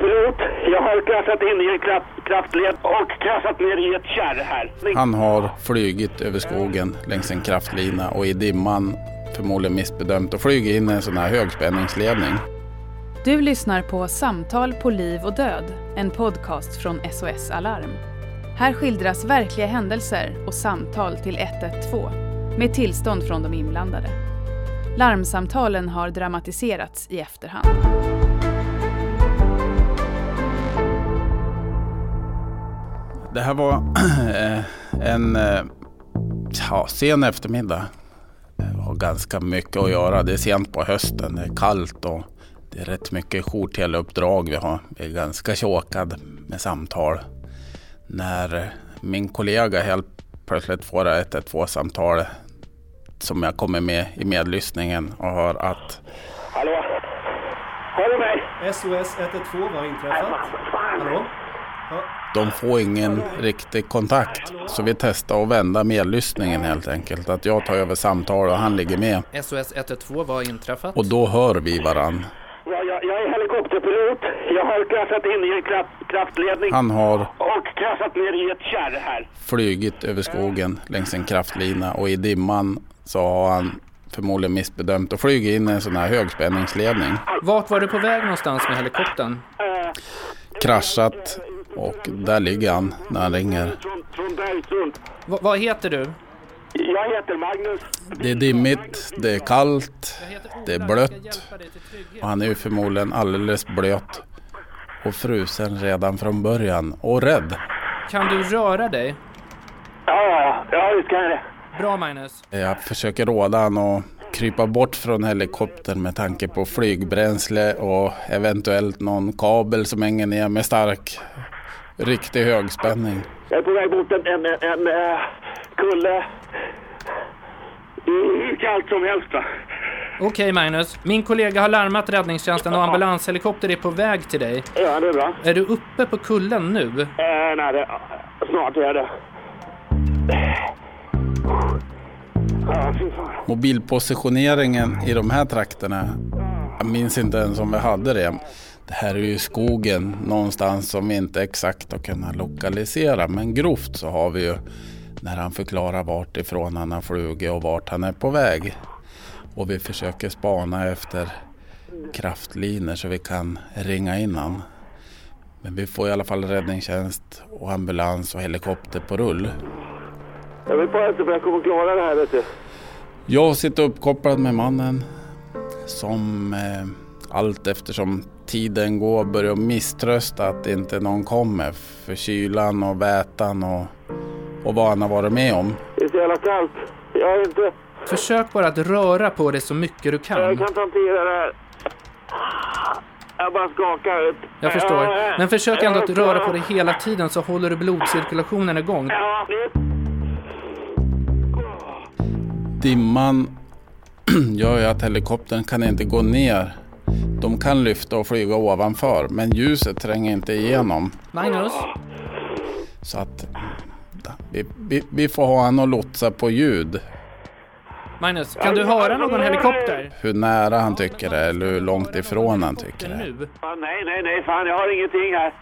helikopterpilot. Jag har kraschat in i en kraft, kraftled och kraschat ner i ett kärr här. Han har flygit över skogen längs en kraftlina och i dimman förmodligen missbedömt och flugit in i en sån här högspänningsledning. Du lyssnar på Samtal på liv och död, en podcast från SOS Alarm. Här skildras verkliga händelser och samtal till 112 med tillstånd från de inblandade. Larmsamtalen har dramatiserats i efterhand. Det här var en ja, sen eftermiddag. Det har ganska mycket att göra. Det är sent på hösten, det är kallt och det är rätt mycket jourteleuppdrag vi har. Vi är ganska chokade med samtal. När min kollega helt plötsligt får ett 112-samtal som jag kommer med i medlyssningen och hör att... Hallå? Hör du mig? SOS 112, vad har inträffat? Hallå? De får ingen riktig kontakt. Så vi testar att vända medlyssningen helt enkelt. Att jag tar över samtalet och han ligger med. SOS 112, vad har inträffat? Och då hör vi varann. Ja, jag, jag är helikopterpilot. Jag har kraschat in i en kraft, kraftledning Han har och kraschat ner i ett kärr här. flygit över skogen längs en kraftlina och i dimman så har han förmodligen missbedömt och flugit in i en sån här högspänningsledning. Vart var du på väg någonstans med helikoptern? Kraschat och där ligger han när han ringer. Va- vad heter du? Jag heter Magnus. Det är dimmigt, det är kallt, det är blött och han är ju förmodligen alldeles blöt och frusen redan från början och rädd. Kan du röra dig? Ja, ja, ja. Visst kan jag det. Bra Magnus. Jag försöker råda han att krypa bort från helikoptern med tanke på flygbränsle och eventuellt någon kabel som hänger ner med stark, riktig högspänning. Jag är på väg mot en, en, en, en eh, kulle. Hur kallt som helst va. Okej Magnus, min kollega har larmat räddningstjänsten och ambulanshelikopter är på väg till dig. Ja, det är bra. Är du uppe på kullen nu? Eh, nej, det, snart är jag det. Mobilpositioneringen i de här trakterna, jag minns inte ens om vi hade det. Det här är ju skogen någonstans som vi inte exakt har kunnat lokalisera. Men grovt så har vi ju när han förklarar vart ifrån han har flugit och vart han är på väg. Och vi försöker spana efter kraftlinor så vi kan ringa in han. Men vi får i alla fall räddningstjänst och ambulans och helikopter på rull. Jag vet bara inte om jag kommer klara det här vet du. Jag sitter uppkopplad med mannen som eh, allt eftersom tiden går börjar misströsta att inte någon kommer för kylan och vätan och, och vad han har varit med om. Det är så jävla kallt. Jag är inte... Försök bara att röra på dig så mycket du Jag kan. kan inte hantera det här. Jag bara skakar. Ut. Jag förstår. Men försök ändå att röra på dig hela tiden så håller du blodcirkulationen igång. Dimman gör ju att helikoptern kan inte gå ner. De kan lyfta och flyga ovanför men ljuset tränger inte igenom. Magnus? Så att vi, vi, vi får ha han och lotsa på ljud. Magnus, kan du höra någon helikopter? Hur nära han tycker det eller hur långt ifrån han tycker det. Nu. Nej, nej, nej, fan, jag har ingenting här.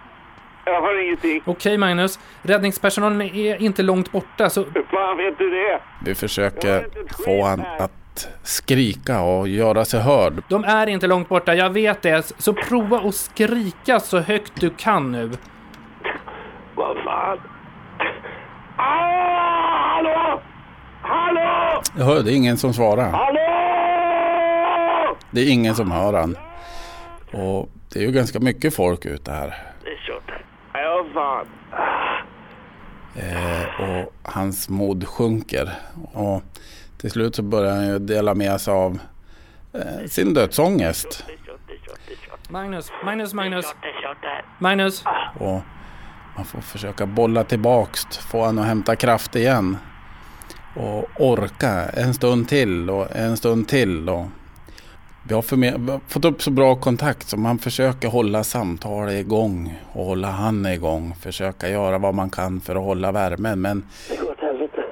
Jag har ingenting. Okej Magnus, räddningspersonalen är inte långt borta så Hur fan vet du det? Vi försöker få han att skrika och göra sig hörd. de är inte långt borta, jag vet det. Så prova att skrika så högt du kan nu. Vad fan? Ah, hallå! Hallå! Jag hör, det är ingen som svarar. Hallå! Det är ingen som hör han. Och det är ju ganska mycket folk ute här. Det är kört. Ja, fan. Eh, och hans mod sjunker. Och till slut så börjar han ju dela med sig av eh, sin dödsångest. Magnus, Magnus, Magnus. Magnus. Och man får försöka bolla tillbaks, få han att hämta kraft igen. Och orka en stund till och en stund till. Och vi har, förme- vi har fått upp så bra kontakt så man försöker hålla samtalet igång och hålla han igång. Försöka göra vad man kan för att hålla värmen. Men Det går åt helvete.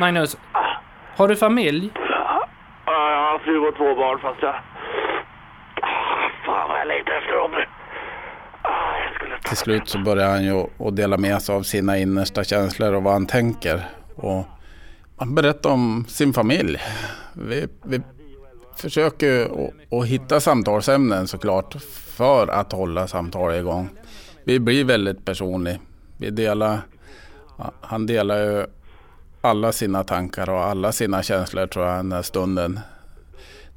Magnus, har du familj? Ja, jag har fru och två barn fast jag... Ah, Fan vad jag längtar efter dem nu. till slut så börjar han ju att dela med sig av sina innersta känslor och vad han tänker. Och han berättar om sin familj. Vi, vi försöker att hitta samtalsämnen såklart för att hålla samtalet igång. Vi blir väldigt personliga. Vi delar, han delar ju alla sina tankar och alla sina känslor tror jag den här stunden.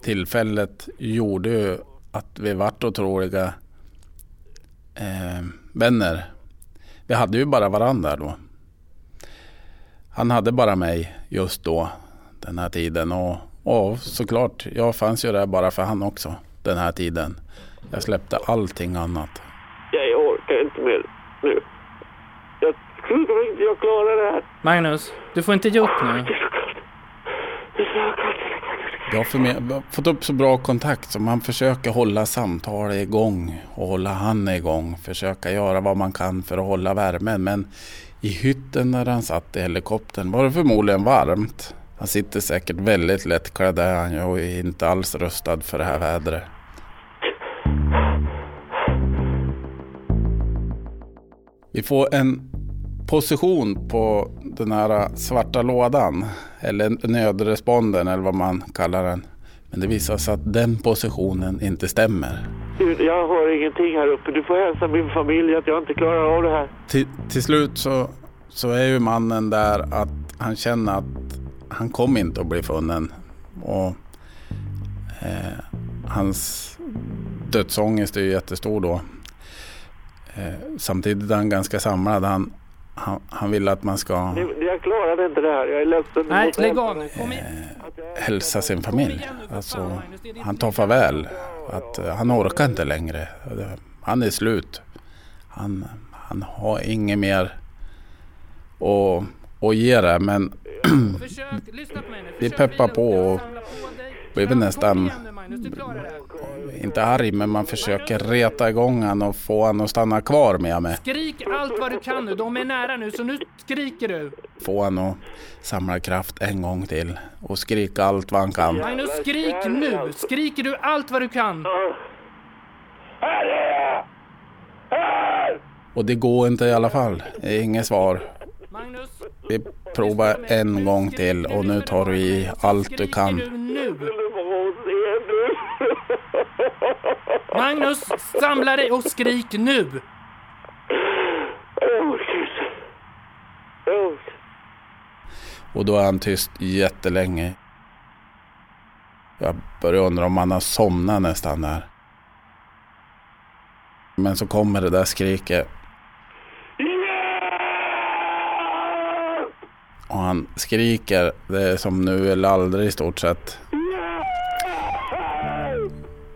Tillfället gjorde ju att vi vart otroliga eh, vänner. Vi hade ju bara varandra då. Han hade bara mig just då, den här tiden. Och, och såklart, jag fanns ju där bara för han också, den här tiden. Jag släppte allting annat. Jag orkar inte mer nu. Jag tror inte jag klarar det här. Magnus, du får inte ge upp nu. Är är. Jag har, fått upp så bra kontakt så man försöker hålla samtalet igång och hålla han igång. Försöka göra vad man kan för att hålla värmen. Men i hytten där han satt i helikoptern var det förmodligen varmt. Han sitter säkert väldigt lättklädd där han ju och är inte alls rustad för det här vädret. Vi får en position på den här svarta lådan. Eller nödresponden eller vad man kallar den. Men det visar sig att den positionen inte stämmer. Jag har ingenting här uppe. Du får hälsa min familj att jag inte klarar av det här. Till, till slut så, så är ju mannen där att han känner att han kommer inte att bli funnen. Och eh, hans dödsångest är ju jättestor då. Eh, samtidigt är han ganska samlad. Han, han, han vill att man ska Det- Jag klarar inte det här. Jag är ledsen. Nej, lägg hälsa av nu. Kom igen. hälsa sin familj. Alltså, han tar farväl. Att, eh, han orkar inte längre. Han är slut. Han, han har inget mer att, att ge det. Men. Vi peppar på och Kom nästan- inte arg, men man försöker reta igång han och få han att stanna kvar med mig. Skrik allt vad du kan nu. De är nära nu, så nu skriker du. Få han att samla kraft en gång till och skrika allt vad han kan. Magnus, skrik nu. Skriker du allt vad du kan. Här är jag! Här! Och det går inte i alla fall. Inget svar. Magnus, Vi provar en gång till och nu tar du i allt du kan. Skriker du nu? Du får se nu. Magnus, samla dig och skrik nu. Och då är han tyst jättelänge. Jag börjar undra om han har somnat nästan där. Men så kommer det där skriket och han skriker. Det är som nu eller aldrig i stort sett.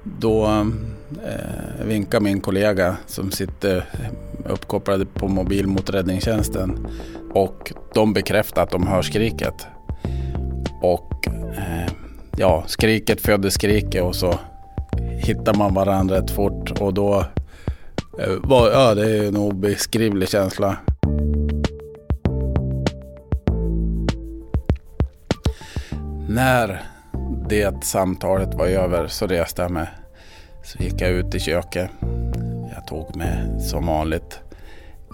Då eh, vinka min kollega som sitter uppkopplad på mobil mot räddningstjänsten. Och de bekräftar att de hör skriket. Och eh, ja, skriket föder skriket och så hittar man varandra rätt fort. Och då eh, var, ja, det är en obeskrivlig känsla. När det samtalet var över så reste jag mig. Så gick jag ut i köket. Jag tog med som vanligt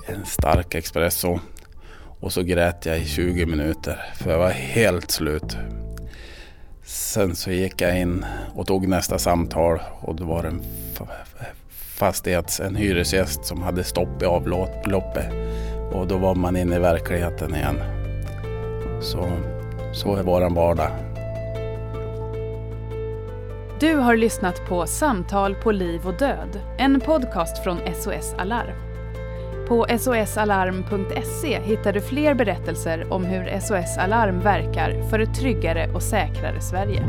en stark espresso. Och så grät jag i 20 minuter för jag var helt slut. Sen så gick jag in och tog nästa samtal och det var en fastighets, en hyresgäst som hade stopp i avloppet. Och då var man inne i verkligheten igen. Så, så är våran vardag. Du har lyssnat på Samtal på liv och död, en podcast från SOS Alarm. På sosalarm.se hittar du fler berättelser om hur SOS Alarm verkar för ett tryggare och säkrare Sverige.